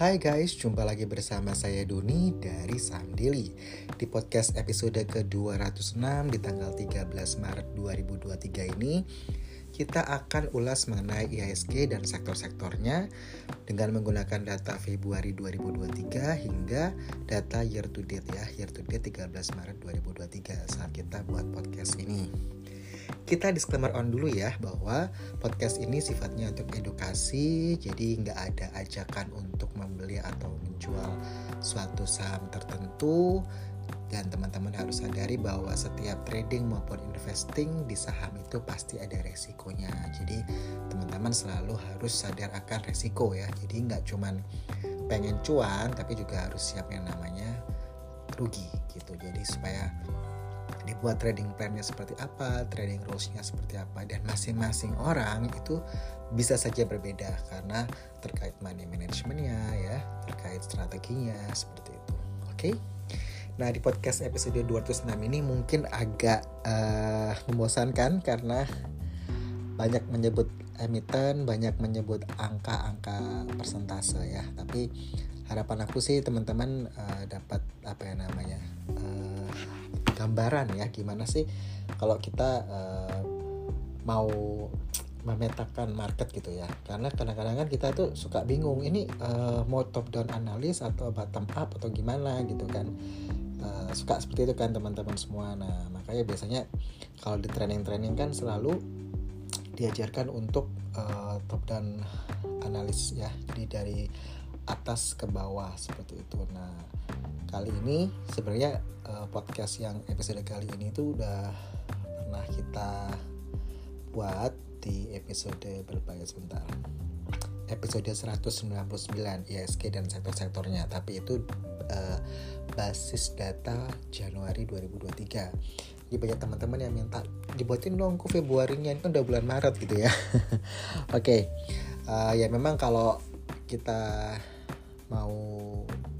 Hai guys, jumpa lagi bersama saya Doni dari Saham Daily Di podcast episode ke-206 di tanggal 13 Maret 2023 ini Kita akan ulas mengenai IHSG dan sektor-sektornya Dengan menggunakan data Februari 2023 hingga data year to date ya Year to date 13 Maret 2023 saat kita buat podcast ini kita disclaimer on dulu ya bahwa podcast ini sifatnya untuk edukasi. Jadi nggak ada ajakan untuk membeli atau menjual suatu saham tertentu. Dan teman-teman harus sadari bahwa setiap trading maupun investing di saham itu pasti ada resikonya. Jadi teman-teman selalu harus sadar akan resiko ya. Jadi nggak cuman pengen cuan tapi juga harus siap yang namanya rugi gitu. Jadi supaya dibuat trading plannya seperti apa, trading rules-nya seperti apa, dan masing-masing orang itu bisa saja berbeda karena terkait money managementnya ya, terkait strateginya seperti itu. Oke? Okay? Nah di podcast episode 206 ini mungkin agak uh, membosankan karena banyak menyebut emiten, banyak menyebut angka-angka persentase ya. Tapi harapan aku sih teman-teman uh, dapat apa ya namanya uh, gambaran ya gimana sih kalau kita uh, mau memetakan market gitu ya. Karena kadang-kadang kan kita tuh suka bingung ini uh, mau top down analis atau bottom up atau gimana gitu kan. Uh, suka seperti itu kan teman-teman semua. Nah makanya biasanya kalau di training-training kan selalu diajarkan untuk uh, top down analis ya. Jadi dari atas ke bawah seperti itu. Nah kali ini sebenarnya uh, podcast yang episode kali ini tuh udah pernah kita buat di episode berapa ya sebentar? Episode 199 ISG dan sektor-sektornya. Tapi itu uh, basis data Januari 2023 jadi banyak teman-teman yang minta dibuatin dong ke Februarinya ini kan udah bulan Maret gitu ya. Oke okay. uh, eh, ya memang kalau kita mau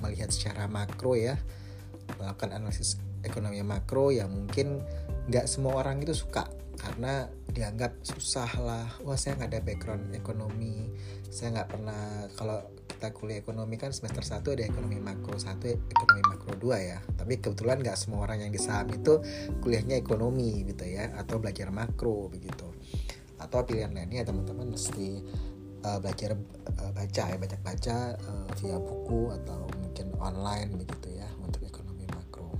melihat secara makro ya melakukan analisis ekonomi makro yang mungkin nggak semua orang itu suka karena dianggap susah lah. Wah saya nggak ada background ekonomi saya nggak pernah kalau kita kuliah ekonomi kan semester 1 ada ekonomi makro satu ekonomi makro dua ya. Tapi kebetulan nggak semua orang yang di saham itu kuliahnya ekonomi gitu ya atau belajar makro begitu. Atau pilihan lainnya teman-teman mesti uh, belajar uh, baca ya banyak baca uh, via buku atau mungkin online begitu ya untuk ekonomi makro.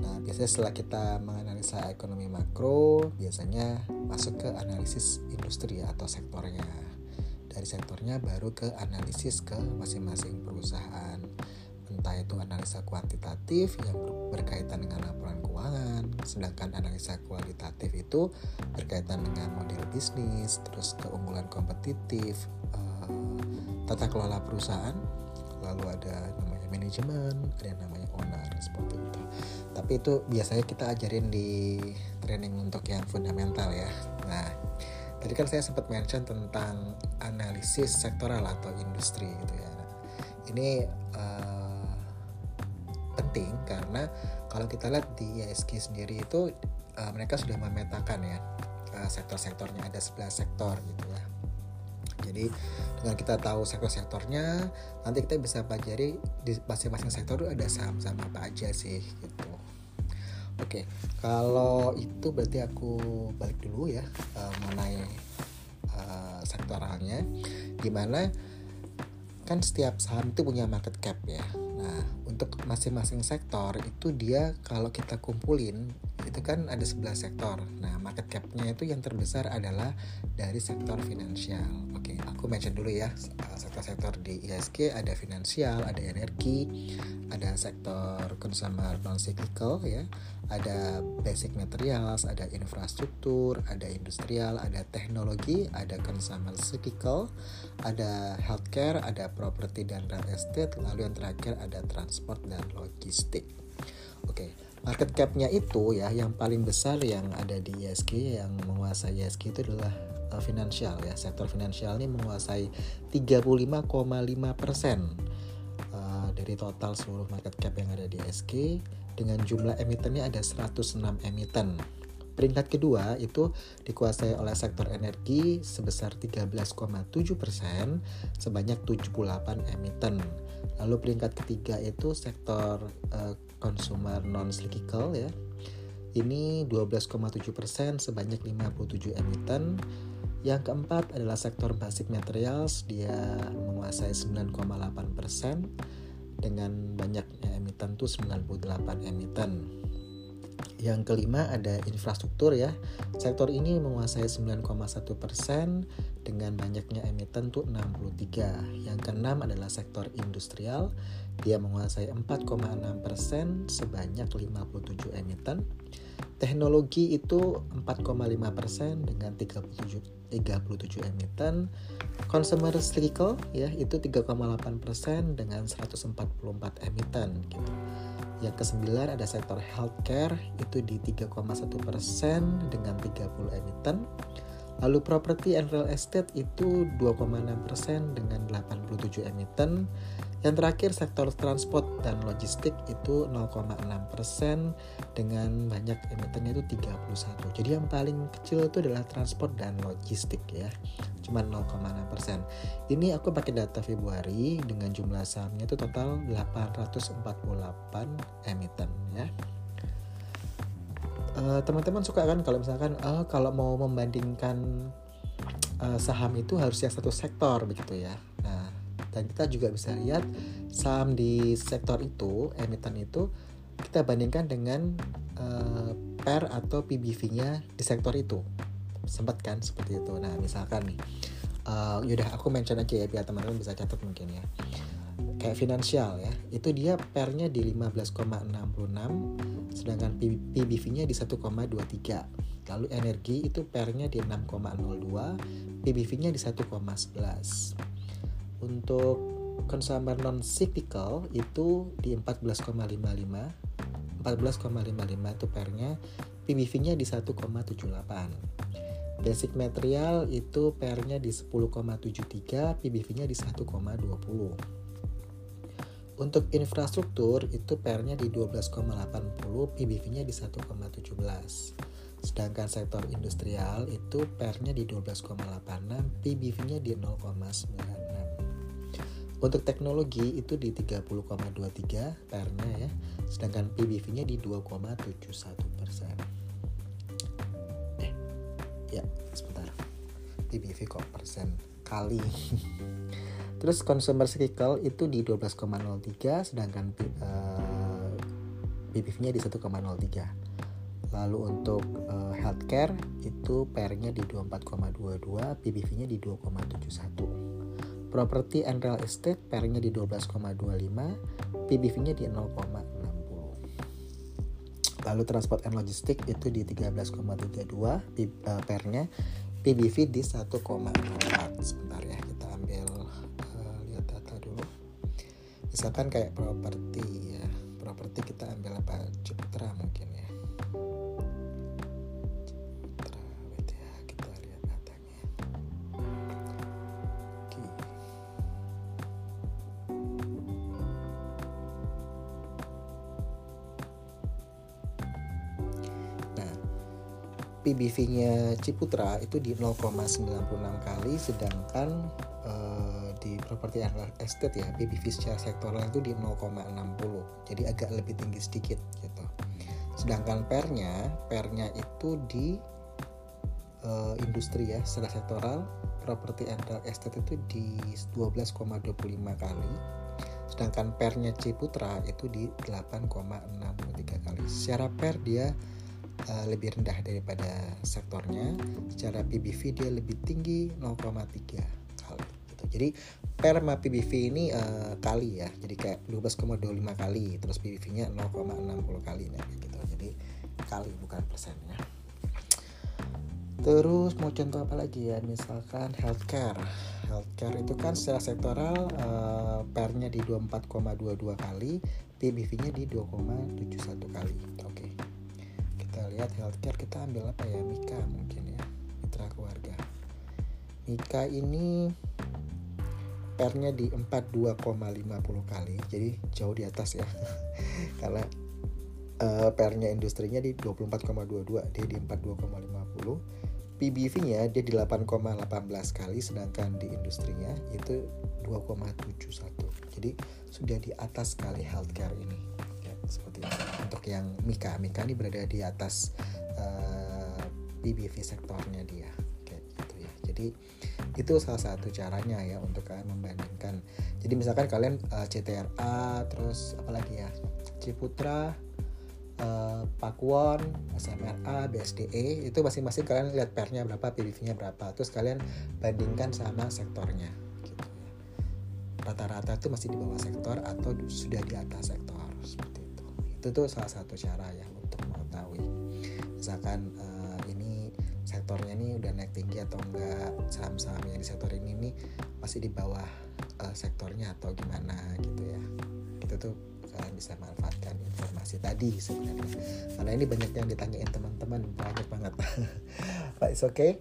Nah biasanya setelah kita menganalisa ekonomi makro biasanya masuk ke analisis industri ya, atau sektornya. Dari sektornya baru ke analisis ke masing-masing perusahaan entah itu analisa kuantitatif yang berkaitan dengan laporan keuangan, sedangkan analisa kualitatif itu berkaitan dengan model bisnis, terus keunggulan kompetitif, uh, tata kelola perusahaan, lalu ada namanya manajemen, ada yang namanya owner seperti itu. Tapi itu biasanya kita ajarin di training untuk yang fundamental ya. Nah, tadi kan saya sempat mention tentang analisis sektoral atau industri gitu ya. Ini uh, penting karena kalau kita lihat di ISG sendiri itu uh, mereka sudah memetakan ya uh, sektor-sektornya ada 11 sektor gitu ya. Jadi dengan kita tahu sektor-sektornya nanti kita bisa pelajari di masing-masing sektor itu ada saham-saham apa aja sih gitu. Oke, kalau itu berarti aku balik dulu ya uh, mengenai uh, sektoralnya, gimana kan setiap saham itu punya market cap ya. Untuk masing-masing sektor itu dia kalau kita kumpulin itu kan ada 11 sektor. Nah, market cap-nya itu yang terbesar adalah dari sektor finansial. Oke, aku mention dulu ya. Sektor-sektor di ISG ada finansial, ada energi, ada sektor consumer non cyclical ya, ada basic materials, ada infrastruktur, ada industrial, ada teknologi, ada consumer cyclical, ada healthcare, ada property dan real estate, lalu yang terakhir ada transport dan logistik. Oke, market cap-nya itu ya yang paling besar yang ada di ISG yang menguasai ISG itu adalah uh, finansial ya. Sektor finansial ini menguasai 35,5 persen dari total seluruh market cap yang ada di ISG dengan jumlah emitennya ada 106 emiten Peringkat kedua itu dikuasai oleh sektor energi sebesar 13,7 persen sebanyak 78 emiten. Lalu peringkat ketiga itu sektor uh, consumer non cyclical ya. Ini 12,7 persen sebanyak 57 emiten. Yang keempat adalah sektor basic materials, dia menguasai 9,8 persen dengan banyaknya emiten tuh 98 emiten. Yang kelima ada infrastruktur ya. Sektor ini menguasai 9,1 persen dengan banyaknya emiten tuh 63. Yang keenam adalah sektor industrial. Dia menguasai 4,6 persen sebanyak 57 emiten. Teknologi itu 4,5 persen dengan 37 37 emiten. Consumer cyclical ya itu 3,8 persen dengan 144 emiten gitu. Yang kesembilan ada sektor healthcare itu di 3,1 persen dengan 30 emiten. Lalu property and real estate itu 2,6 persen dengan 87 emiten. Yang terakhir sektor transport dan logistik itu 0,6 persen dengan banyak emitennya itu 31. Jadi yang paling kecil itu adalah transport dan logistik ya, cuma 0,6 persen. Ini aku pakai data Februari dengan jumlah sahamnya itu total 848 emiten ya. Eh, teman-teman uh, suka kan kalau misalkan uh, kalau mau membandingkan uh, saham itu harus yang satu sektor begitu ya. Nah dan kita juga bisa lihat saham di sektor itu emiten itu kita bandingkan dengan uh, PER atau PBV-nya di sektor itu. Sempat kan seperti itu. Nah misalkan nih uh, yaudah aku mention aja ya biar teman-teman bisa catat mungkin ya. Kayak finansial ya itu dia pernya di 15,66 sedangkan PBV-nya di 1,23 lalu energi itu pernya di 6,02 PBV-nya di 1,11 untuk consumer non cyclical itu di 14,55 14,55 itu pernya PBV-nya di 1,78 basic material itu pernya di 10,73 PBV-nya di 1,20 untuk infrastruktur itu pernya di 12,80 PBV-nya di 1,17 sedangkan sektor industrial itu pernya di 12,86 PBV-nya di 0,96 untuk teknologi itu di 30,23 pernya ya, sedangkan PBV-nya di 2,71 persen. Eh, ya sebentar. PBV kok persen kali. Terus consumer cycle itu di 12,03 sedangkan uh, eh, PBV-nya di 1,03. Lalu untuk uh, healthcare itu PR-nya di 24,22, PBV-nya di 2,71. Property and real estate pairnya di 12,25, PBV-nya di 0,60. Lalu transport and logistik itu di 13,32 pairnya, PBV di 1,4. Sebentar ya, kita ambil uh, lihat data dulu. Misalkan kayak properti ya, properti kita ambil apa? Citra mungkin ya. PBV-nya Ciputra itu di 0,96 kali sedangkan uh, di properti and estate ya PBV secara sektoral itu di 0,60 jadi agak lebih tinggi sedikit gitu. Sedangkan pernya pernya itu di uh, industri ya secara sektoral properti estate itu di 12,25 kali. Sedangkan pernya Ciputra itu di 8,63 kali. Secara per dia uh, lebih rendah daripada sektornya secara PBV dia lebih tinggi 0,3 kali gitu. jadi perma PBV ini uh, kali ya jadi kayak 12,25 kali terus PBV nya 0,60 kali nah gitu jadi kali bukan persennya Terus mau contoh apa lagi ya? Misalkan healthcare. Healthcare itu kan secara sektoral uh, pernya di 24,22 kali, PBV-nya di 2,71 kali. Oke. Okay kita lihat healthcare kita ambil apa ya? Mika mungkin ya mitra keluarga. Mika ini pernya di 42,50 kali jadi jauh di atas ya. Karena uh, PR-nya industrinya di 24,22 dia di 42,50 PBV-nya dia di 8,18 kali sedangkan di industrinya itu 2,71 jadi sudah di atas sekali healthcare ini. Ya, seperti itu untuk yang Mika. Mika ini berada di atas uh, eh, PBV sektornya dia. Gitu ya. Jadi itu salah satu caranya ya untuk kalian membandingkan. Jadi misalkan kalian uh, eh, CTRA terus apalagi ya? Ciputra uh, Pakuwon, SMRA, BSDE itu masing-masing kalian lihat pernya berapa, PBV-nya berapa, terus kalian bandingkan sama sektornya. Gitu. Rata-rata itu masih di bawah sektor atau sudah di atas sektor itu. Tuh salah satu cara ya untuk mengetahui. Misalkan uh, ini sektornya ini udah naik tinggi atau enggak, saham-saham yang di sektor ini nih masih di bawah uh, sektornya atau gimana gitu ya. Itu tuh kalian bisa manfaatkan informasi tadi sebenarnya karena ini banyak yang ditanyain teman-teman banyak banget but it's okay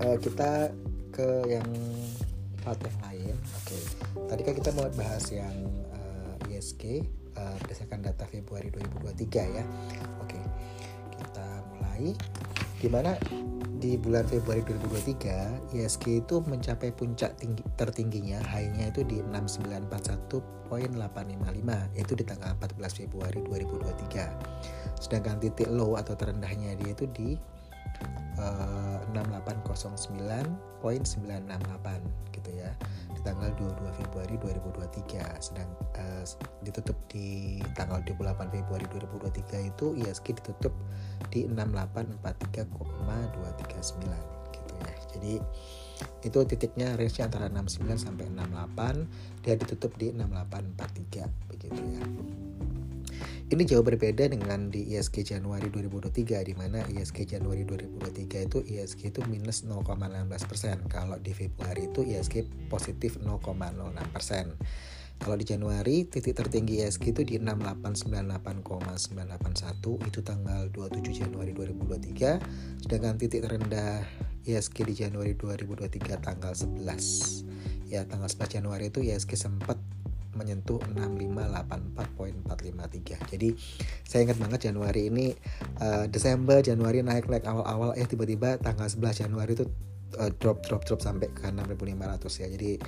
uh, kita ke yang part yang lain oke okay. tadi kan kita mau bahas yang uh, ISG uh, berdasarkan data Februari 2023 ya. Oke kita mulai. Di mana di bulan Februari 2023 ISG itu mencapai puncak tinggi, tertingginya high-nya itu di 6941.855 itu di tanggal 14 Februari 2023 sedangkan titik low atau terendahnya dia itu di uh, eh, 6809.968 gitu ya di tanggal 22 Februari 2023 sedang uh, ditutup di tanggal 28 Februari 2023 itu ISG ditutup di 6843,239 gitu ya. Jadi itu titiknya range antara 69 sampai 68 dia ditutup di 6843 begitu ya. Ini jauh berbeda dengan di ISG Januari 2023 di mana ISG Januari 2023 itu ISG itu minus 0,16%. Kalau di Februari itu ISG positif 0,06%. Kalau di Januari titik tertinggi ISG itu di 6898,981 itu tanggal 27 Januari 2023 sedangkan titik terendah ISG di Januari 2023 tanggal 11 ya tanggal 11 Januari itu ISG sempat menyentuh 6584.453 jadi saya ingat banget Januari ini uh, Desember Januari naik naik awal-awal eh tiba-tiba tanggal 11 Januari itu uh, drop drop drop sampai ke 6500 ya jadi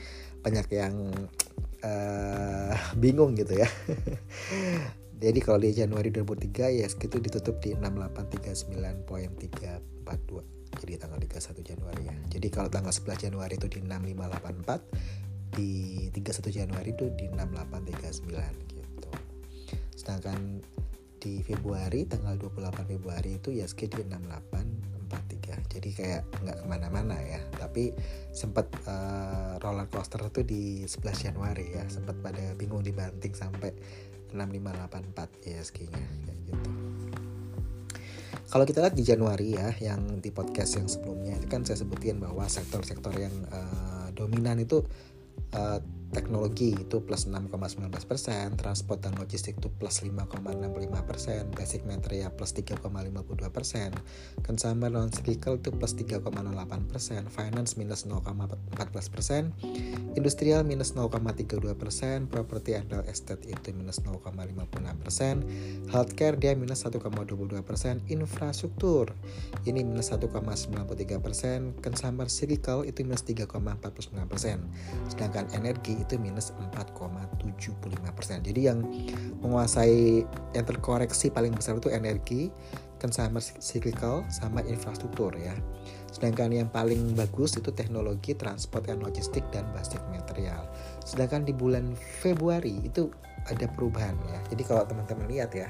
banyak yang uh, bingung gitu ya. Jadi kalau di Januari 2003 ya segitu ditutup di 6839.342. Jadi tanggal 31 Januari ya. Jadi kalau tanggal 11 Januari itu di 6584, di 31 Januari itu di 6839 gitu. Sedangkan di Februari tanggal 28 Februari itu ya segitu di 68 43 jadi kayak nggak ke mana-mana ya. Tapi sempat uh, roller coaster itu di 11 Januari ya. Sempat pada bingung dibanting sampai 6584 ISG-nya kayak gitu. Kalau kita lihat di Januari ya yang di podcast yang sebelumnya itu kan saya sebutin bahwa sektor-sektor yang uh, dominan itu uh, teknologi itu plus 6,19 persen, transport dan logistik itu plus 5,65 persen, basic material plus 3,52 persen, consumer non cyclical itu plus 3,08 persen, finance minus 0,14 persen, industrial minus 0,32 persen, property and real estate itu minus 0,56 persen, healthcare dia minus 1,22 persen, infrastruktur ini minus 1,93 persen, consumer cyclical itu minus 3,49 persen, sedangkan energi itu minus 4,75%. Jadi yang menguasai yang terkoreksi paling besar itu energi, consumer cyclical sama infrastruktur ya. Sedangkan yang paling bagus itu teknologi, transport and logistik dan basic material. Sedangkan di bulan Februari itu ada perubahan ya. Jadi kalau teman-teman lihat ya,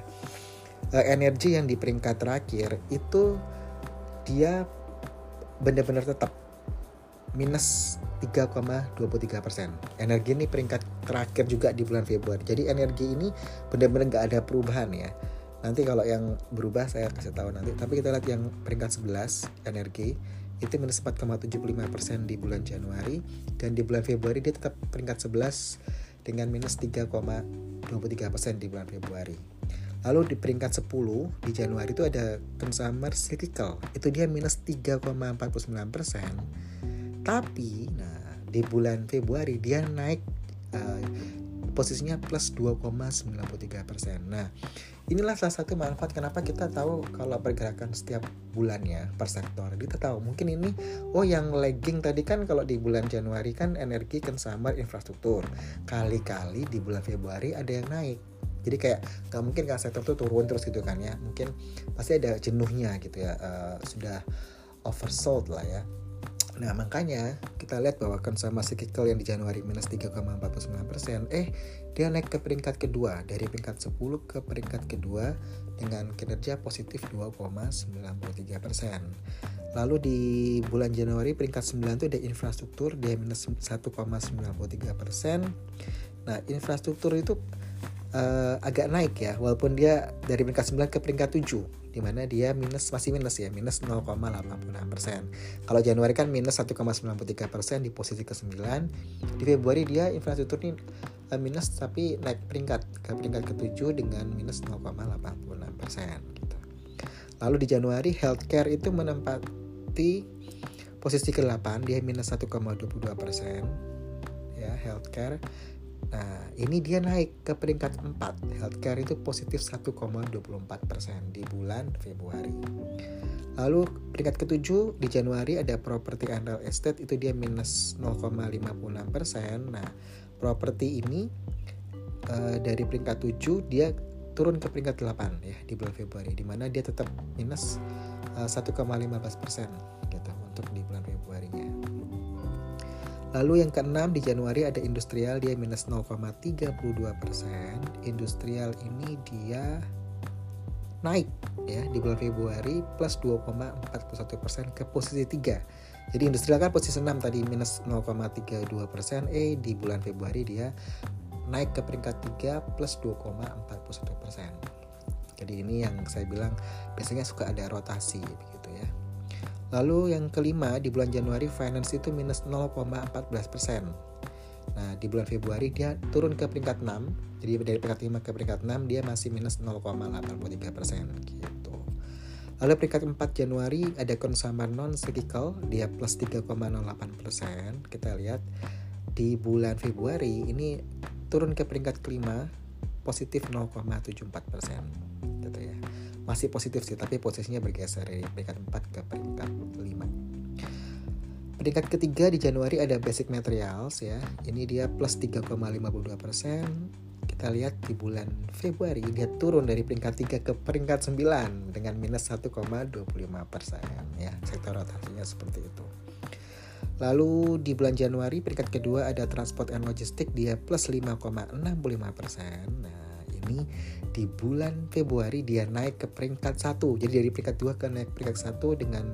eh, energi yang di peringkat terakhir itu dia benar-benar tetap minus 3,23 persen. Energi ini peringkat terakhir juga di bulan Februari. Jadi energi ini benar-benar nggak ada perubahan ya. Nanti kalau yang berubah saya kasih tahu nanti. Tapi kita lihat yang peringkat 11 energi itu minus 4,75 persen di bulan Januari dan di bulan Februari dia tetap peringkat 11 dengan minus 3,23 persen di bulan Februari. Lalu di peringkat 10 di Januari itu ada consumer cyclical. Itu dia minus 3,49 persen. Tapi nah di bulan Februari dia naik uh, posisinya plus 2,93%. Nah, inilah salah satu manfaat kenapa kita tahu kalau pergerakan setiap bulannya per sektor. Kita tahu mungkin ini oh yang lagging tadi kan kalau di bulan Januari kan energi consumer infrastruktur. Kali-kali di bulan Februari ada yang naik. Jadi kayak nggak mungkin kan sektor itu turun terus gitu kan ya. Mungkin pasti ada jenuhnya gitu ya. Uh, sudah oversold lah ya Nah makanya kita lihat bahwa consumer cyclical yang di Januari minus 3,49% eh dia naik ke peringkat kedua dari peringkat 10 ke peringkat kedua dengan kinerja positif 2,93%. Lalu di bulan Januari peringkat 9 itu ada infrastruktur dia minus 1,93%. Nah infrastruktur itu uh, agak naik ya walaupun dia dari peringkat 9 ke peringkat 7 di mana dia minus masih minus ya minus 0,86 persen. Kalau Januari kan minus 1,93 persen di posisi ke-9. Di Februari dia infrastruktur ini uh, minus tapi naik peringkat ke peringkat ke-7 dengan minus 0,86 persen. Gitu. Lalu di Januari healthcare itu menempati posisi ke-8 dia minus 1,22 persen ya healthcare Nah, ini dia naik ke peringkat 4. Healthcare itu positif 1,24% di bulan Februari. Lalu peringkat ketujuh di Januari ada property and real estate itu dia minus 0,56%. Nah, properti ini uh, dari peringkat 7 dia turun ke peringkat 8 ya di bulan Februari di mana dia tetap minus uh, 1,15% Lalu yang keenam di Januari ada industrial dia minus 0,32 persen. Industrial ini dia naik ya di bulan Februari plus 2,41 persen ke posisi 3. Jadi industrial kan posisi 6 tadi minus 0,32 persen. Eh di bulan Februari dia naik ke peringkat 3 plus 2,41 persen. Jadi ini yang saya bilang biasanya suka ada rotasi begitu ya. Lalu yang kelima di bulan Januari finance itu minus 0,14 persen. Nah di bulan Februari dia turun ke peringkat 6. Jadi dari peringkat 5 ke peringkat 6 dia masih minus 0,83 persen gitu. Lalu peringkat 4 Januari ada consumer non cyclical dia plus 3,08 persen. Kita lihat di bulan Februari ini turun ke peringkat kelima positif 0,74 persen gitu ya masih positif sih tapi posisinya bergeser dari peringkat 4 ke peringkat 5 peringkat ketiga di Januari ada basic materials ya. Ini dia plus 3,52 persen. Kita lihat di bulan Februari dia turun dari peringkat 3 ke peringkat 9 dengan minus 1,25 persen ya. Sektor rotasinya seperti itu. Lalu di bulan Januari peringkat kedua ada transport and logistik dia plus 5,65 persen. Nah ini di bulan Februari dia naik ke peringkat 1 jadi dari peringkat 2 ke naik peringkat 1 dengan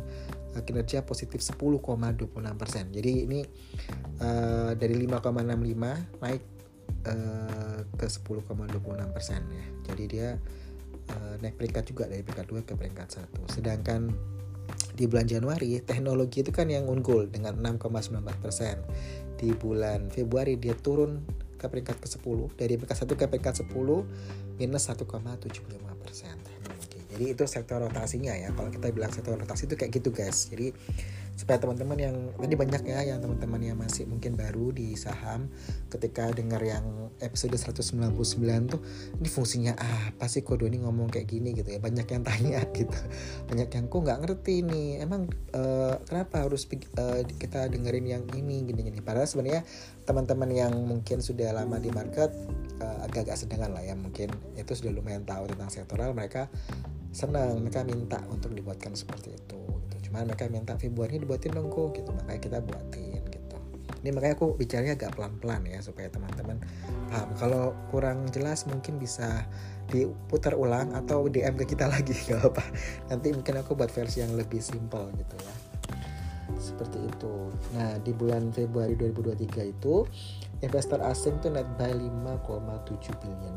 uh, kinerja positif 10,26 persen. Jadi ini uh, dari 5,65 naik uh, ke 10,26 persen ya. Jadi dia uh, naik peringkat juga dari peringkat 2 ke peringkat 1 sedangkan di bulan Januari teknologi itu kan yang unggul dengan 6,19 persen. Di bulan Februari dia turun ke peringkat ke-10 dari peringkat 1 ke peringkat 10 minus 1,75 persen. Jadi itu sektor rotasinya ya. Kalau kita bilang sektor rotasi itu kayak gitu guys. Jadi supaya teman-teman yang tadi banyak ya yang teman-teman yang masih mungkin baru di saham ketika dengar yang episode 199 tuh ini fungsinya apa sih kode ini ngomong kayak gini? Gitu ya. Banyak yang tanya gitu. Banyak yang kok nggak ngerti nih? Emang uh, kenapa harus uh, kita dengerin yang ini gini-gini? Padahal sebenarnya teman-teman yang mungkin sudah lama di market uh, agak-agak sedengan lah ya mungkin itu sudah lumayan tahu tentang sektoral mereka senang mereka minta untuk dibuatkan seperti itu cuman mereka minta Februari dibuatin dong kok gitu. Makanya kita buatin gitu. Ini makanya aku bicaranya agak pelan-pelan ya supaya teman-teman paham. Kalau kurang jelas mungkin bisa diputar ulang atau DM ke kita lagi gak apa nanti mungkin aku buat versi yang lebih simple gitu ya seperti itu. Nah di bulan Februari 2023 itu investor asing tuh net buy 5,7 billion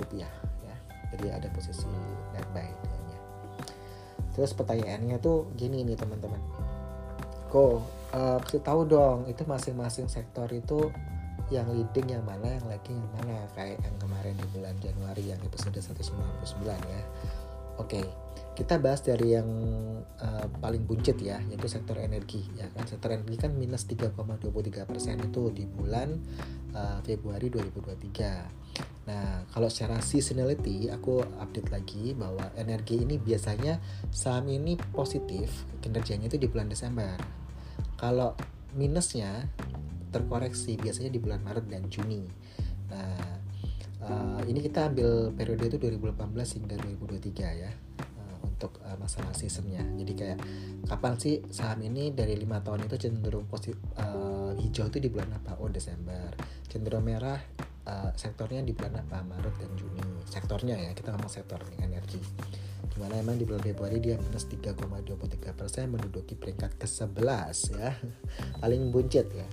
rupiah ya. Jadi ada posisi net buy terus pertanyaannya tuh gini nih teman-teman. Kok uh, kasih tahu dong itu masing-masing sektor itu yang leading yang mana yang lagging yang mana? Kayak yang kemarin di bulan Januari yang episode 199 ya oke kita bahas dari yang uh, paling buncit ya yaitu sektor energi ya kan? Sektor energi kan minus 3,23 persen itu di bulan uh, Februari 2023 nah kalau secara seasonality aku update lagi bahwa energi ini biasanya saham ini positif kinerjanya itu di bulan Desember. Kalau minusnya terkoreksi biasanya di bulan Maret dan Juni. Nah uh, ini kita ambil periode itu 2018 hingga 2023 ya untuk uh, masalah seasonnya. Jadi kayak kapan sih saham ini dari lima tahun itu cenderung positif uh, hijau itu di bulan apa? Oh Desember. Cenderung merah uh, sektornya di bulan apa? Maret dan Juni. Sektornya ya kita ngomong sektor energi di mana emang di bulan Februari dia minus 3,23 persen menduduki peringkat ke-11 ya. Paling buncit ya.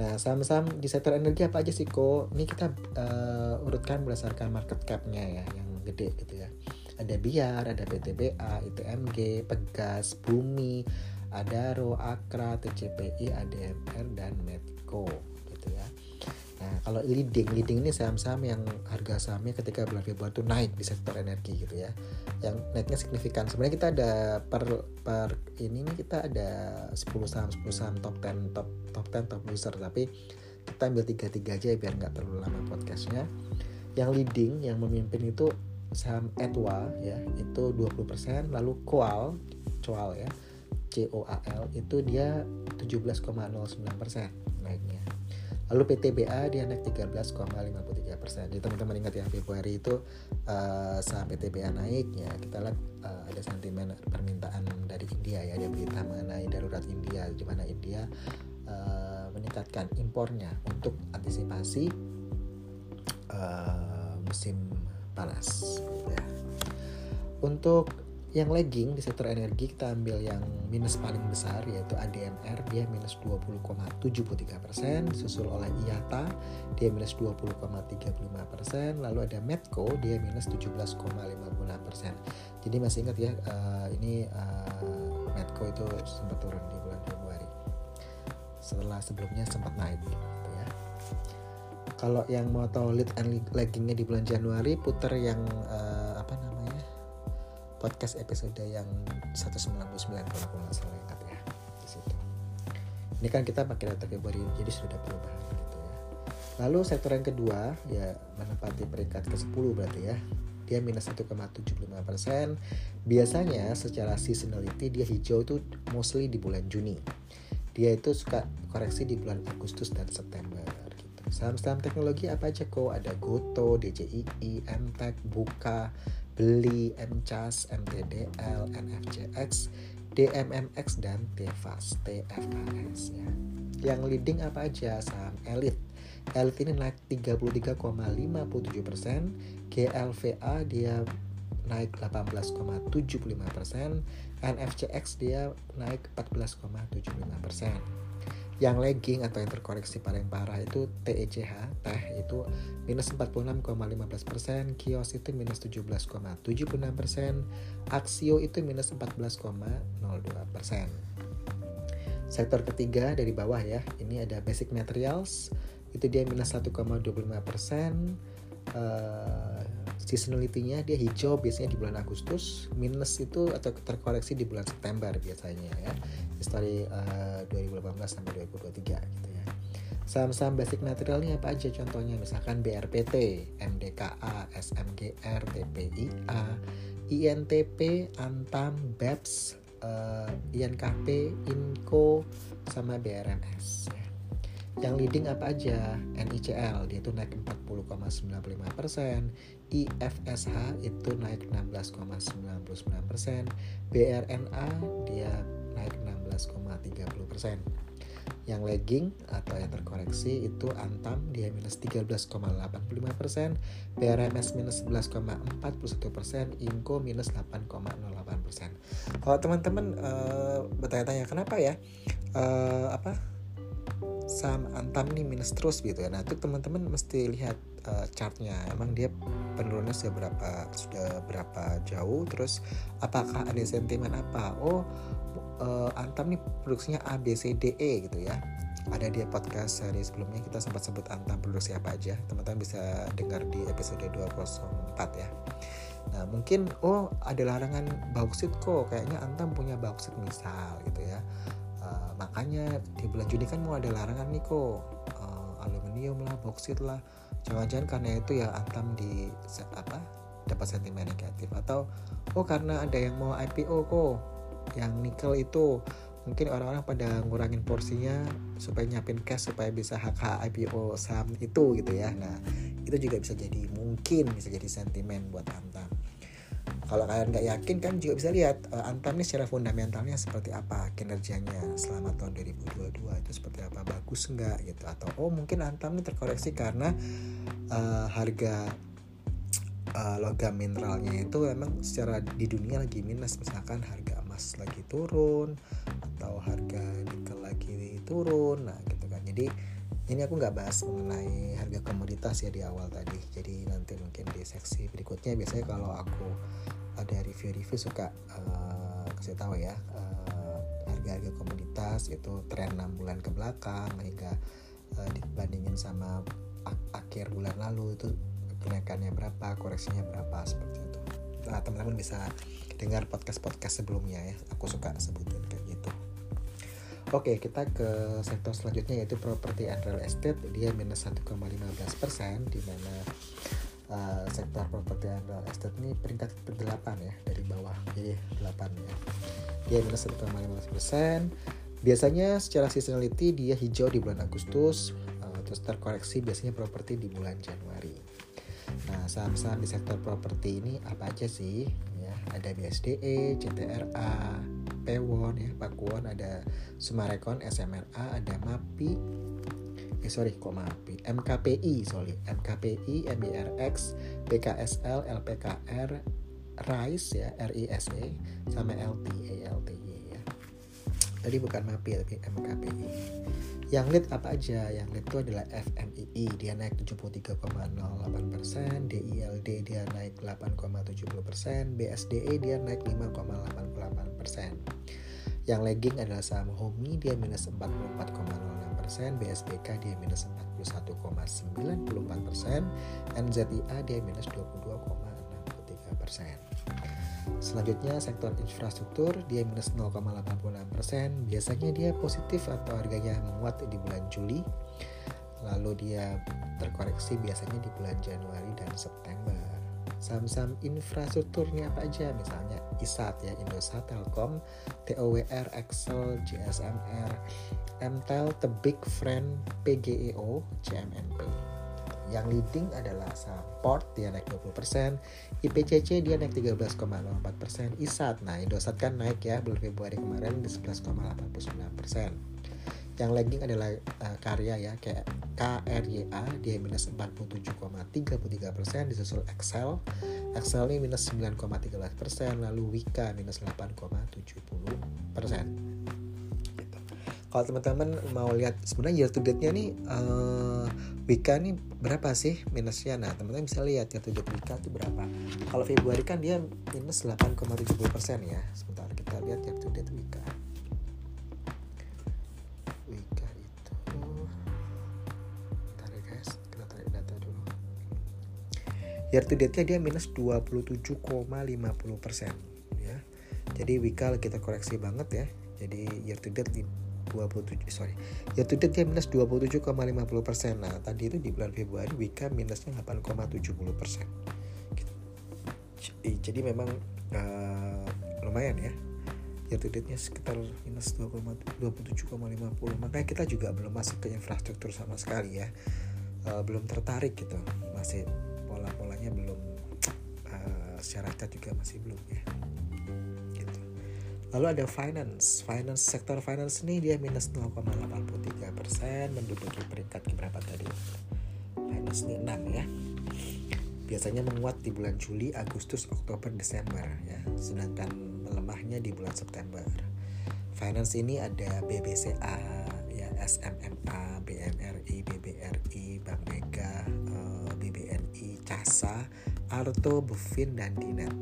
Nah saham-saham di sektor energi apa aja sih kok ini kita uh, urutkan berdasarkan market capnya ya yang gede gitu ya. Ada Biar, ada PTBA, ITMG, Pegas, Bumi, Adaro, Akra, TCPI, ADMR, dan Medco. Nah, kalau leading, leading ini saham-saham yang harga sahamnya ketika bulan Februari itu naik di sektor energi gitu ya. Yang naiknya signifikan. Sebenarnya kita ada per per ini nih kita ada 10 saham 10 saham top 10 top top 10 top loser tapi kita ambil tiga-tiga aja biar nggak terlalu lama podcastnya. Yang leading, yang memimpin itu saham Etwa ya itu 20% lalu Coal Coal ya C O A L itu dia 17,09% naiknya lalu PTBA dia naik 13,53% jadi teman-teman ingat ya Februari itu uh, saham PTBA naik ya kita lihat uh, ada sentimen permintaan dari India ya ada berita mengenai darurat India di mana India uh, meningkatkan impornya untuk antisipasi uh, musim panas ya. untuk yang lagging di sektor energi kita ambil yang minus paling besar yaitu ADMR dia minus 20,73 persen. Disusul oleh IATA dia minus 20,35 persen. Lalu ada Medco dia minus 17,56 persen. Jadi masih ingat ya uh, ini uh, Medco itu sempat turun di bulan Februari. Setelah sebelumnya sempat naik kalau yang mau tahu lead and laggingnya di bulan Januari putar yang uh, podcast episode yang 199 kalau aku nggak salah ingat ya di situ. Ini kan kita pakai data Februari jadi sudah ada perubahan gitu ya. Lalu sektor yang kedua ya menempati peringkat ke 10 berarti ya. Dia minus 1,75 persen. Biasanya secara seasonality dia hijau itu mostly di bulan Juni. Dia itu suka koreksi di bulan Agustus dan September Saham-saham teknologi apa aja kok? Ada Goto, DJII, MTEK, Buka, Beli, MCAS, MTDL, NFCX, DMMX, dan TFAS, TFAS ya. Yang leading apa aja? Saham elit. Elit ini naik 33,57 persen, GLVA dia naik 18,75 persen, NFCX dia naik 14,75 persen yang lagging atau yang terkoreksi paling parah itu TECH teh itu minus 46,15% kios itu minus 17,76% aksio itu minus 14,02% sektor ketiga dari bawah ya ini ada basic materials itu dia minus 1,25% uh, seasonality-nya dia hijau biasanya di bulan Agustus, minus itu atau terkoreksi di bulan September biasanya ya. History uh, 2018 sampai 2023 gitu ya. Saham-saham basic materialnya apa aja contohnya misalkan BRPT, MDKA, SMGR, TPIA, INTP, Antam, BEPS, uh, INKP, INCO, sama BRMS ya yang leading apa aja? NICL dia itu naik 40,95 persen. IFSH itu naik 16,99 persen. BRNA dia naik 16,30 persen. Yang lagging atau yang terkoreksi itu Antam dia minus 13,85 persen, BRMS minus 11,41 persen, Inco minus 8,08 persen. Kalau teman-teman uh, bertanya-tanya kenapa ya? Uh, apa saham Antam nih minus terus gitu ya. Nah itu teman-teman mesti lihat uh, chartnya. Emang dia penurunannya sudah berapa sudah berapa jauh. Terus apakah ada sentimen apa? Oh uh, Antam nih produksinya A B C D E gitu ya. Ada di podcast seri sebelumnya kita sempat sebut Antam produksi apa aja. Teman-teman bisa dengar di episode 204 ya. Nah, mungkin oh ada larangan bauksit kok, kayaknya Antam punya bauksit misal gitu ya. Makanya di bulan Juni kan mau ada larangan nih kok. Uh, aluminium lah, bauksit lah. Jangan-jangan karena itu ya Antam di apa dapat sentimen negatif. Atau oh karena ada yang mau IPO kok yang nikel itu. Mungkin orang-orang pada ngurangin porsinya supaya nyiapin cash supaya bisa hak hak IPO saham itu gitu ya. Nah itu juga bisa jadi mungkin bisa jadi sentimen buat Antam kalau kalian nggak yakin kan juga bisa lihat uh, Antam ini secara fundamentalnya seperti apa kinerjanya selama tahun 2022 itu seperti apa bagus nggak gitu. Atau oh mungkin Antam ini terkoreksi karena uh, harga uh, logam mineralnya itu memang secara di dunia lagi minus. Misalkan harga emas lagi turun atau harga nikel lagi turun nah gitu kan. Jadi ini aku nggak bahas mengenai harga komoditas ya di awal tadi. Jadi nanti mungkin di seksi berikutnya. Biasanya kalau aku ada review-review suka uh, kasih tahu ya uh, harga-harga komoditas itu tren 6 bulan ke belakang hingga uh, dibandingin sama akhir bulan lalu itu kenaikannya berapa koreksinya berapa seperti itu. Nah teman-teman bisa dengar podcast-podcast sebelumnya ya. Aku suka sebutin Oke, kita ke sektor selanjutnya yaitu properti and real estate. Dia minus 1,15 persen, di mana uh, sektor properti and real estate ini peringkat ke-8 ya dari bawah, jadi 8 ya. Dia minus 1,15 persen. Biasanya secara seasonality dia hijau di bulan Agustus, uh, terus terkoreksi biasanya properti di bulan Januari. Nah, saham-saham di sektor properti ini apa aja sih? Ya, ada BSDE, CTRA, Pewon ya, Pakuwon, ada Sumarekon, SMRA, ada MAPI, eh sorry kok MAPI, MKPI, sorry, MKPI, MIRX, BKSL, LPKR, RISE ya, RISE, sama LTA, LTY ya. Tadi bukan MAPI tapi MKPI. Yang lead apa aja? Yang lead itu adalah FMII, dia naik 73,08%, DILD dia naik 8,70%, BSDE dia naik 5,88%. Yang lagging adalah saham HOMI, dia minus 44,06%, BSBK dia minus 41,94%, NZIA dia minus 22,63%. Selanjutnya sektor infrastruktur dia minus 0,86%. Biasanya dia positif atau harganya menguat di bulan Juli. Lalu dia terkoreksi biasanya di bulan Januari dan September. Saham-saham infrastrukturnya apa aja? Misalnya ISAT ya, Indosat Telkom, TOWR, Excel, JSMR, MTEL, The Big Friend, PGEO, CMNP. Yang leading adalah saham Port dia naik 20%, IPCC dia naik 13,04%, ISAT, nah Indosat kan naik ya bulan Februari kemarin di 11,89%. Yang lagging adalah uh, karya ya kayak KRYA dia minus 47,33% disusul Excel. Excel ini minus 9,13%, lalu Wika minus 8,70% kalau teman-teman mau lihat sebenarnya year to date-nya nih uh, Wika nih berapa sih minusnya? Nah teman-teman bisa lihat year to date Wika itu berapa. Kalau Februari kan dia minus 8,70% ya. Sebentar kita lihat year to date Wika Wika itu tarik ya guys kita tarik data dulu. Year to date-nya dia minus 27,50% ya. Jadi Wika kita koreksi banget ya. Jadi year to date 27 sorry. Ya to date dia minus 27,50 persen. Nah tadi itu di bulan Februari Wika minusnya 8,70 persen. Gitu. jadi memang uh, lumayan ya. Ya to date nya sekitar minus 27,50 makanya kita juga belum masuk ke infrastruktur sama sekali ya. Uh, belum tertarik gitu. Masih pola-polanya belum uh, secara cat juga masih belum ya Lalu ada finance. Finance sektor finance ini dia minus 0,83 persen menduduki peringkat berapa tadi? Finance ini 6 ya. Biasanya menguat di bulan Juli, Agustus, Oktober, Desember ya. Sedangkan melemahnya di bulan September. Finance ini ada BBCA, ya SMMA, BMRI, BBRI, Bank Mega, eh, BBNI, CASA, Arto, Bufin, dan Dinar.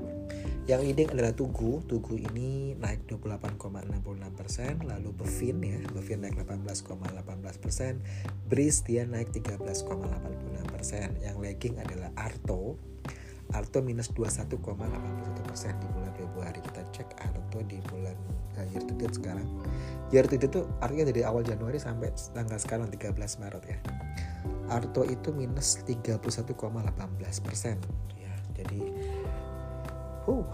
Yang leading adalah Tugu. Tugu ini naik 28,66%, lalu Bevin ya, Bevin naik 18,18%, Breeze dia naik 13,86%. Yang lagging adalah Arto. Arto minus 21,81 persen di bulan Februari. Kita cek Arto di bulan uh, year to date sekarang. Year to date itu artinya dari awal Januari sampai tanggal sekarang 13 Maret ya. Arto itu minus 31,18 persen. Ya jadi uh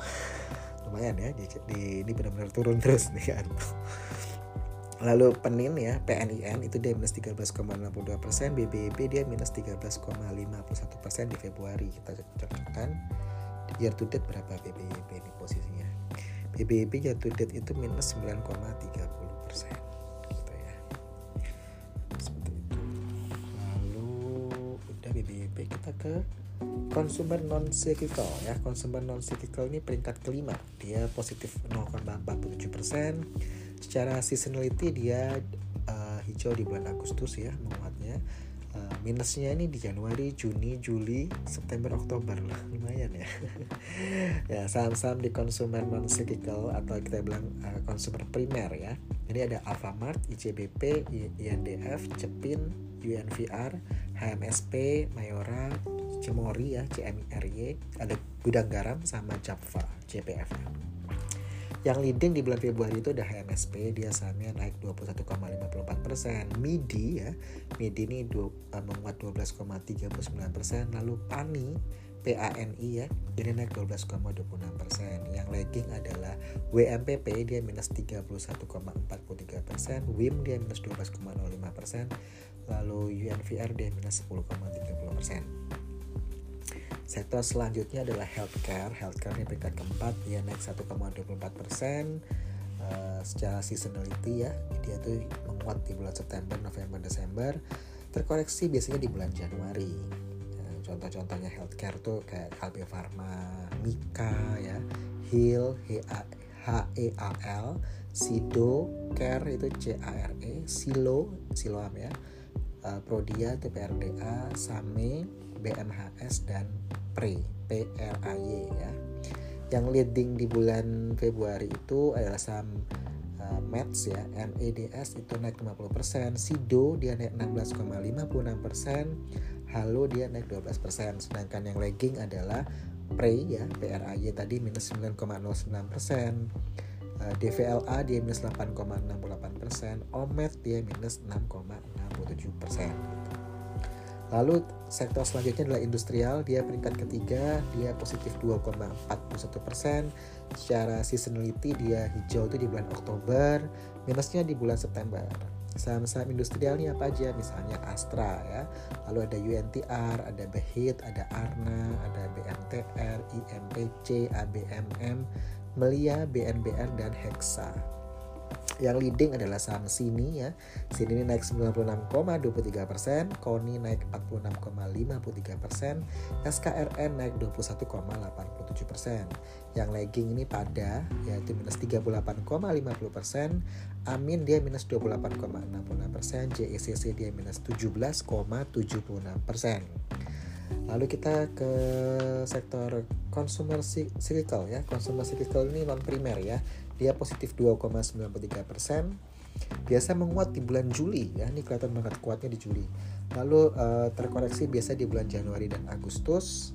lumayan ya di, di ini benar-benar turun terus nih Arto Lalu Penin ya, PNIN itu dia minus 13,62 persen, BBB dia minus 13,51 persen di Februari. Kita cocokkan year to date berapa BBB ini posisinya. BBB year to date itu minus 9,30 persen. Gitu ya. Seperti itu. Lalu udah BBB kita ke consumer non cyclical ya. Consumer non cyclical ini peringkat kelima. Dia positif 0,47 persen. Secara seasonality dia uh, hijau di bulan Agustus ya menguatnya. Uh, minusnya ini di Januari, Juni, Juli, September, Oktober lah. Lumayan ya. Ya saham-saham di consumer non cyclical atau kita bilang uh, primer ya. Ini ada Alfamart, ICBP, INDF, Cepin, UNVR, HMSP, Mayora, Cemori ya, CMRY, ada Gudang Garam sama Java, JPF. Yang leading di bulan Februari itu ada HMSP, dia sahamnya naik 21,54 persen. MIDI ya, MIDI ini du, uh, menguat 12,39 persen. Lalu PANI, PANI ya, ini naik 12,26 persen. Yang lagging adalah WMPP, dia minus 31,43 persen. WIM dia minus 12,05 persen. Lalu UNVR dia minus 10,30 persen. Sektor selanjutnya adalah healthcare. Healthcare ini peringkat keempat, dia naik 1,24 persen. Uh, secara seasonality ya, dia tuh menguat di bulan September, November, Desember. Terkoreksi biasanya di bulan Januari. Uh, contoh-contohnya healthcare tuh kayak Kalbe Pharma, Mika ya, Heal, H-E-A-L, Sido, Care itu C-A-R-E, Silo, Siloam ya, uh, Prodia itu PRDA, Same, BMHS dan PRE PRAY ya. Yang leading di bulan Februari itu adalah saham uh, MEDS ya. MEDS itu naik 50% SIDO dia naik 16,56% Halo dia naik 12% sedangkan yang lagging adalah PRE ya PRAY tadi minus 9,09% uh, DVLA dia minus 8,68% OMED dia minus 6,67% gitu. Lalu sektor selanjutnya adalah industrial, dia peringkat ketiga, dia positif 2,41 persen. Secara seasonality dia hijau itu di bulan Oktober, minusnya di bulan September. Saham-saham industrial ini apa aja? Misalnya Astra ya, lalu ada UNTR, ada Behit, ada Arna, ada BMTR, IMPC, ABMM, Melia, BNBR, dan Hexa yang leading adalah saham Sini ya. Sini ini naik 96,23 persen, Koni naik 46,53 persen, SKRN naik 21,87 persen. Yang lagging ini pada yaitu minus 38,50 persen, Amin dia minus 28,66 persen, JECC dia minus 17,76 persen. Lalu kita ke sektor consumer cyclical ya. Consumer cyclical ini non primer ya dia positif 2,93 persen. Biasa menguat di bulan Juli ya. Ini kelihatan banget kuatnya di Juli. Lalu uh, terkoreksi biasa di bulan Januari dan Agustus.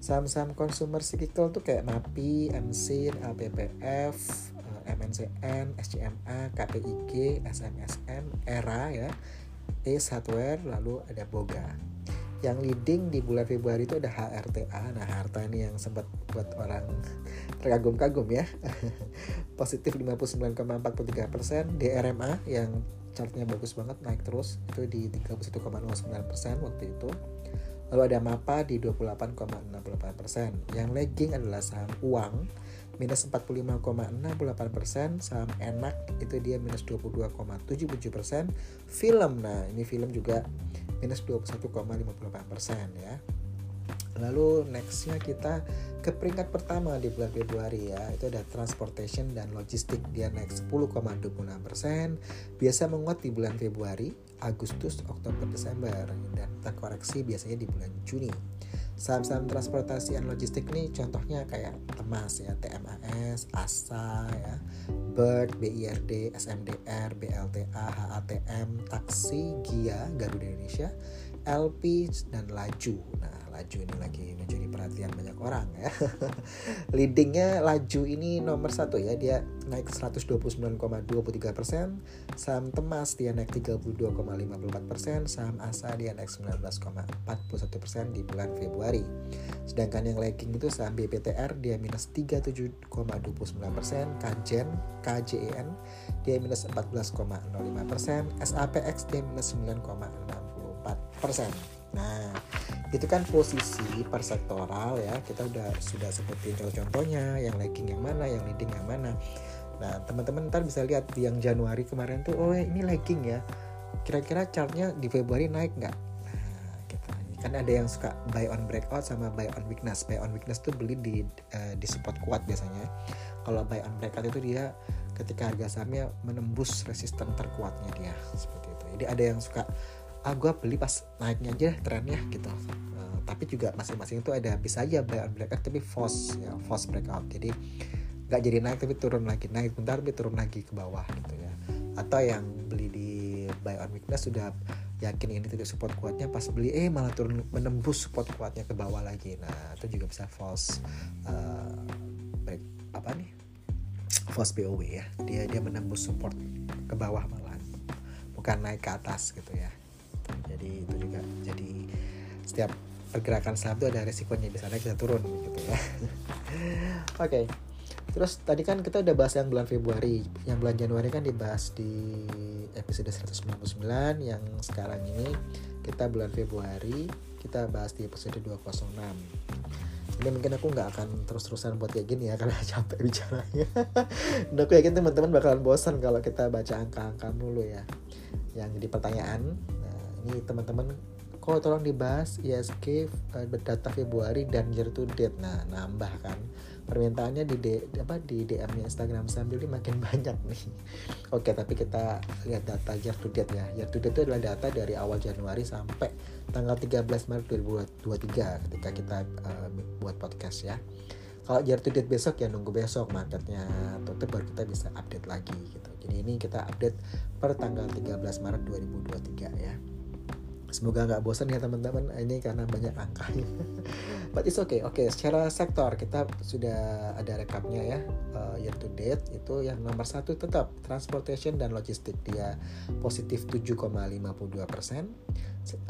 Saham-saham consumer cyclical tuh kayak MAPI, MSIN, APPF, uh, eh, MNCN, SCMA, KPIG, SMSM, ERA ya, Ace Hardware, lalu ada Boga yang leading di bulan Februari itu ada HRTA. Nah, harta ini yang sempat buat orang terkagum-kagum ya. Positif 59,43 persen. DRMA yang chartnya bagus banget naik terus itu di 31,09 persen waktu itu. Lalu ada MAPA di 28,68 persen. Yang lagging adalah saham uang minus 45,68 persen. Saham enak itu dia minus 22,77 persen. Film, nah ini film juga minus 21,58 persen ya. Lalu nextnya kita ke peringkat pertama di bulan Februari ya itu ada transportation dan logistik dia naik 10,26 persen biasa menguat di bulan Februari, Agustus, Oktober, Desember dan terkoreksi biasanya di bulan Juni. Saham-saham transportasi dan logistik ini contohnya kayak Temas ya, TMAS, ASA ya, BIRD, BIRD, SMDR, BLTA, HATM, Taksi, GIA, Garuda Indonesia, LP dan Laju. Nah, laju ini lagi menjadi perhatian banyak orang ya. Leadingnya laju ini nomor satu ya. Dia naik 129,23 persen saham temas dia naik 32,54 persen saham asa dia naik 19,41 persen di bulan Februari. Sedangkan yang lagging itu saham BPTR dia minus 37,29 persen Kajen KJEN dia minus 14,05 persen SAPX dia minus 9,64 persen Nah, itu kan posisi persektoral ya. Kita udah sudah sebutin contoh-contohnya, yang lagging yang mana, yang leading yang mana. Nah, teman-teman ntar bisa lihat di yang Januari kemarin tuh, oh ini lagging ya. Kira-kira chartnya di Februari naik nggak? Nah, gitu. Kan ada yang suka buy on breakout sama buy on weakness. Buy on weakness tuh beli di uh, di support kuat biasanya. Kalau buy on breakout itu dia ketika harga sahamnya menembus resisten terkuatnya dia seperti itu. Jadi ada yang suka ah gue beli pas naiknya aja trennya gitu. Uh, tapi juga masing-masing itu ada bisa aja buy on breakout tapi false ya false breakout jadi nggak jadi naik tapi turun lagi. Naik bentar tapi turun lagi ke bawah gitu ya. Atau yang beli di buy on weakness sudah yakin ini titik support kuatnya pas beli eh malah turun menembus support kuatnya ke bawah lagi. Nah itu juga bisa false uh, break apa nih? False POW ya. Dia dia menembus support ke bawah malah. Bukan naik ke atas gitu ya jadi itu juga jadi setiap pergerakan saham itu ada resikonya bisa naik bisa turun gitu ya. Oke okay. terus tadi kan kita udah bahas yang bulan Februari. Yang bulan Januari kan dibahas di episode 199 yang sekarang ini kita bulan Februari kita bahas di episode 206 ini mungkin aku nggak akan terus-terusan buat kayak gini ya karena capek bicaranya. Dan aku yakin teman-teman bakalan bosan kalau kita baca angka-angka dulu ya. Yang jadi pertanyaan ini teman-teman kok tolong dibahas ISG uh, eh, data Februari dan year to date nah nambah kan permintaannya di D, apa di DM-nya Instagram sambil ini makin banyak nih. Oke, tapi kita lihat data year to date ya. Year to date itu adalah data dari awal Januari sampai tanggal 13 Maret 2023 ketika kita uh, buat podcast ya. Kalau year to date besok ya nunggu besok marketnya tutup baru kita bisa update lagi gitu. Jadi ini kita update per tanggal 13 Maret 2023 ya semoga nggak bosan ya teman-teman. Ini karena banyak angka. But it's okay. Oke okay, secara sektor kita sudah ada rekapnya ya. Uh, year to date itu yang nomor satu tetap transportation dan logistik. Dia positif 7,52 persen.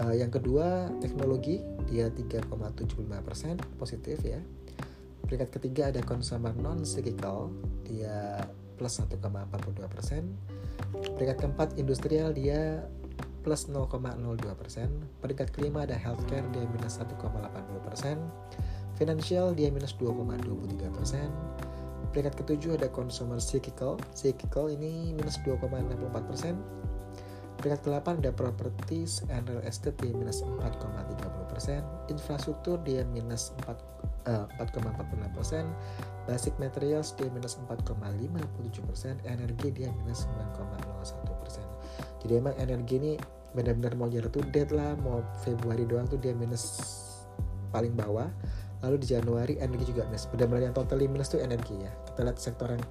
Uh, yang kedua teknologi. Dia 3,75 persen positif ya. Peringkat ketiga ada consumer non cyclical dia plus 1,42 persen. Peringkat keempat industrial. Dia plus 0,02 persen. Peringkat kelima ada healthcare dia minus 1,80 persen. Financial dia minus 2,23 persen. Peringkat ketujuh ada consumer cyclical. Cyclical ini minus 2,64 persen. Peringkat ke-8 ada properties and real estate dia minus 4,30 persen. Infrastruktur dia minus 4 uh, 4,46 persen. Basic materials dia minus 4,57 persen. Energi dia minus 9,01 persen jadi emang energi ini benar-benar mau year to date lah mau Februari doang tuh dia minus paling bawah lalu di Januari energi juga minus benar-benar yang totally minus tuh energi ya kita lihat sektor yang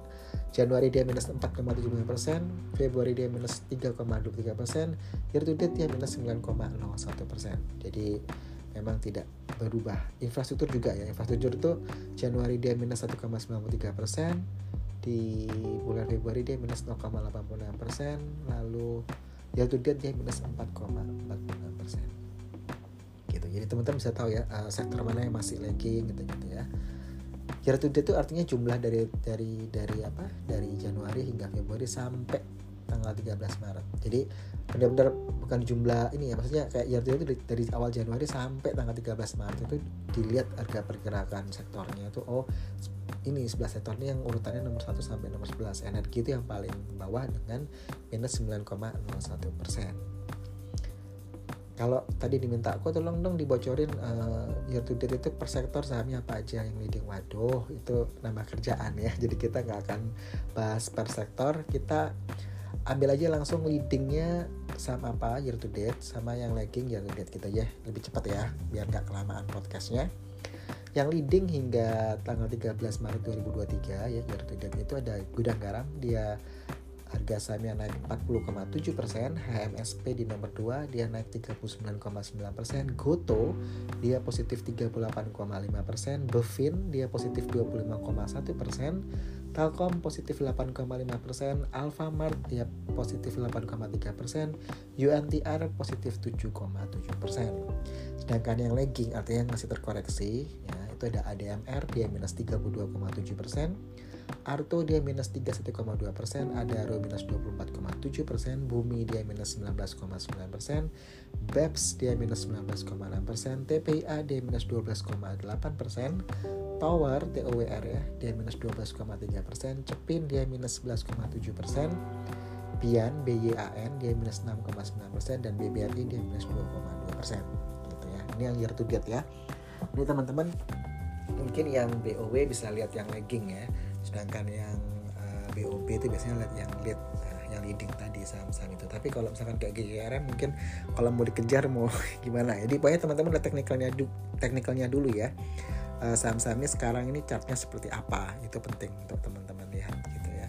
Januari dia minus 4,75 persen Februari dia minus 3,23 persen year to date dia minus 9,01 persen jadi memang tidak berubah. Infrastruktur juga ya infrastruktur itu Januari dia minus 1,93 persen di bulan Februari dia minus 0,86 persen lalu ya date dia minus 4,46 persen. Gitu. Jadi teman-teman bisa tahu ya uh, sektor mana yang masih lagging gitu gitu ya. Year to date itu artinya jumlah dari dari dari apa? Dari Januari hingga Februari sampai tanggal 13 Maret. Jadi benar-benar bukan jumlah ini ya, maksudnya kayak year to itu dari awal Januari sampai tanggal 13 Maret itu dilihat harga pergerakan sektornya itu oh ini 11 sektor ini yang urutannya nomor 1 sampai nomor 11 energi itu yang paling bawah dengan minus 9,01 persen. Kalau tadi diminta aku tolong dong dibocorin uh, year to date itu per sektor sahamnya apa aja yang leading? Waduh itu nama kerjaan ya. Jadi kita nggak akan bahas per sektor. Kita ambil aja langsung leadingnya sama apa year to date sama yang lagging year to date kita ya lebih cepat ya biar nggak kelamaan podcastnya. Yang leading hingga tanggal 13 Maret 2023 ya year to date itu ada gudang garam. Dia harga sahamnya naik 40,7 persen, HMSP di nomor 2 dia naik 39,9 persen, Goto dia positif 38,5 persen, Bevin dia positif 25,1 persen, Telkom positif 8,5 persen, Alfamart dia positif 8,3 persen, UNTR positif 7,7 persen. Sedangkan yang lagging artinya yang masih terkoreksi, ya itu ada ADMR dia minus 32,7 persen, Arto dia minus 31,2 persen, Adaro minus 24,7 persen, Bumi dia minus 19,9 persen, BEPS dia minus 19,6 persen, TPIA dia minus 12,8 persen, Tower TOWR ya dia minus 12,3 persen, Cepin dia minus 11,7 persen, Bian BYAN dia minus 6,9 persen. Dan BBRI dia minus 2,2 persen. Gitu ya. Ini yang year to date ya. Ini teman-teman mungkin yang BOW bisa lihat yang lagging ya sedangkan yang uh, eh, BOP itu biasanya lihat yang lead uh, yang leading tadi saham-saham itu. Tapi kalau misalkan kayak GGRM mungkin kalau mau dikejar mau gimana ya? jadi pokoknya teman-teman lihat teknikalnya du teknikalnya dulu ya. Uh, saham-sahamnya sekarang ini chartnya seperti apa? Itu penting untuk teman-teman lihat gitu ya.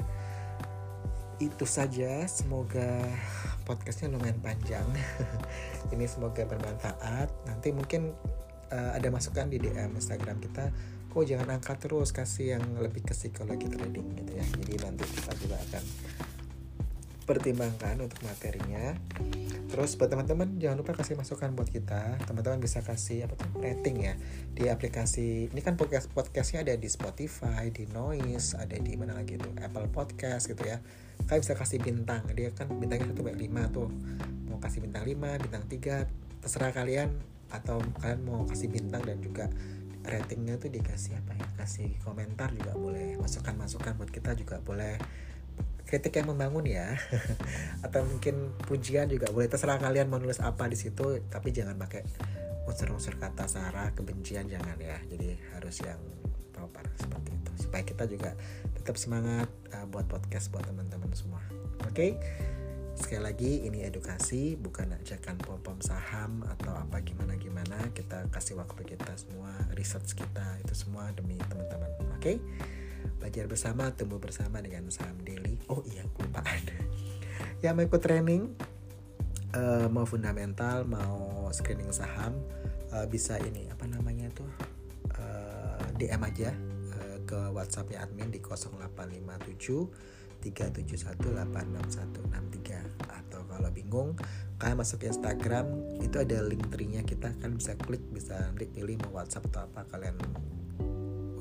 Itu saja. Semoga podcastnya lumayan panjang. Ini semoga bermanfaat. Nanti mungkin uh, ada masukan di DM Instagram kita kok jangan angkat terus kasih yang lebih ke psikologi trading gitu ya. Jadi nanti kita juga akan pertimbangkan untuk materinya. Terus buat teman-teman jangan lupa kasih masukan buat kita. Teman-teman bisa kasih apa tuh? Rating ya. Di aplikasi ini kan podcast podcastnya ada di Spotify di Noise ada di mana lagi tuh? Apple Podcast gitu ya. Kalian bisa kasih bintang. Dia kan bintangnya satu lima tuh. Mau kasih bintang 5 bintang 3 terserah kalian. Atau kalian mau kasih bintang dan juga ratingnya tuh dikasih apa ya? Kasih komentar juga boleh masukan masukan buat kita juga boleh. Kritik yang membangun ya. Atau mungkin pujian juga boleh. Terserah kalian mau nulis apa di situ tapi jangan pakai unsur-unsur kata sara kebencian jangan ya. Jadi harus yang proper seperti itu. Supaya kita juga tetap semangat uh, buat podcast buat teman-teman semua. Oke? okay? Sekali lagi ini edukasi bukan ajakan pom pom saham atau apa gimana gimana kita kasih waktu kita semua research kita itu semua demi teman-teman oke? Okay? belajar bersama tumbuh bersama dengan saham daily. Oh iya kelupaan yang mau ikut training uh, mau fundamental mau screening saham uh, bisa ini apa namanya tuh uh, eh, DM aja uh, ke WhatsAppnya admin di 0857 3718663 atau kalau bingung kalian masuk ke Instagram itu ada link tree-nya. Kita kan bisa klik bisa nanti pilih mau WhatsApp atau apa kalian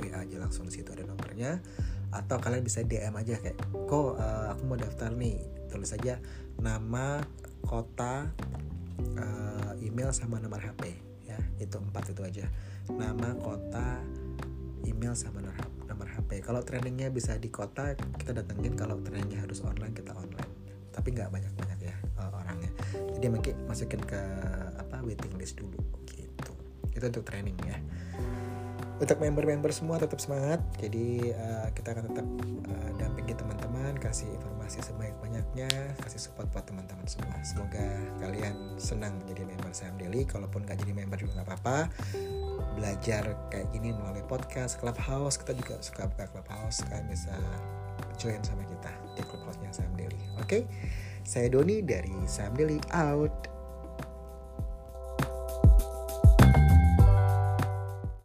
WA aja langsung di situ ada nomornya. Atau kalian bisa DM aja kayak kok uh, aku mau daftar nih. Tulis aja nama kota uh, email sama nomor HP ya itu empat itu aja. Nama kota email sama nomor HP kalau trainingnya bisa di kota kita datengin. Kalau trainingnya harus online kita online. Tapi nggak banyak banyak jadi mungkin masukin ke apa waiting list dulu gitu. Itu untuk training ya. Untuk member-member semua tetap semangat. Jadi uh, kita akan tetap uh, dampingi teman-teman kasih informasi sebanyak-banyaknya kasih support buat teman-teman semua. Semoga kalian senang jadi member Sam Daily. Kalaupun gak jadi member juga nggak apa-apa. Belajar kayak gini melalui podcast Clubhouse. Kita juga suka buka Clubhouse kan bisa join sama kita di Clubhouse-nya Sam Daily. Oke? okay? Saya Doni dari Daily out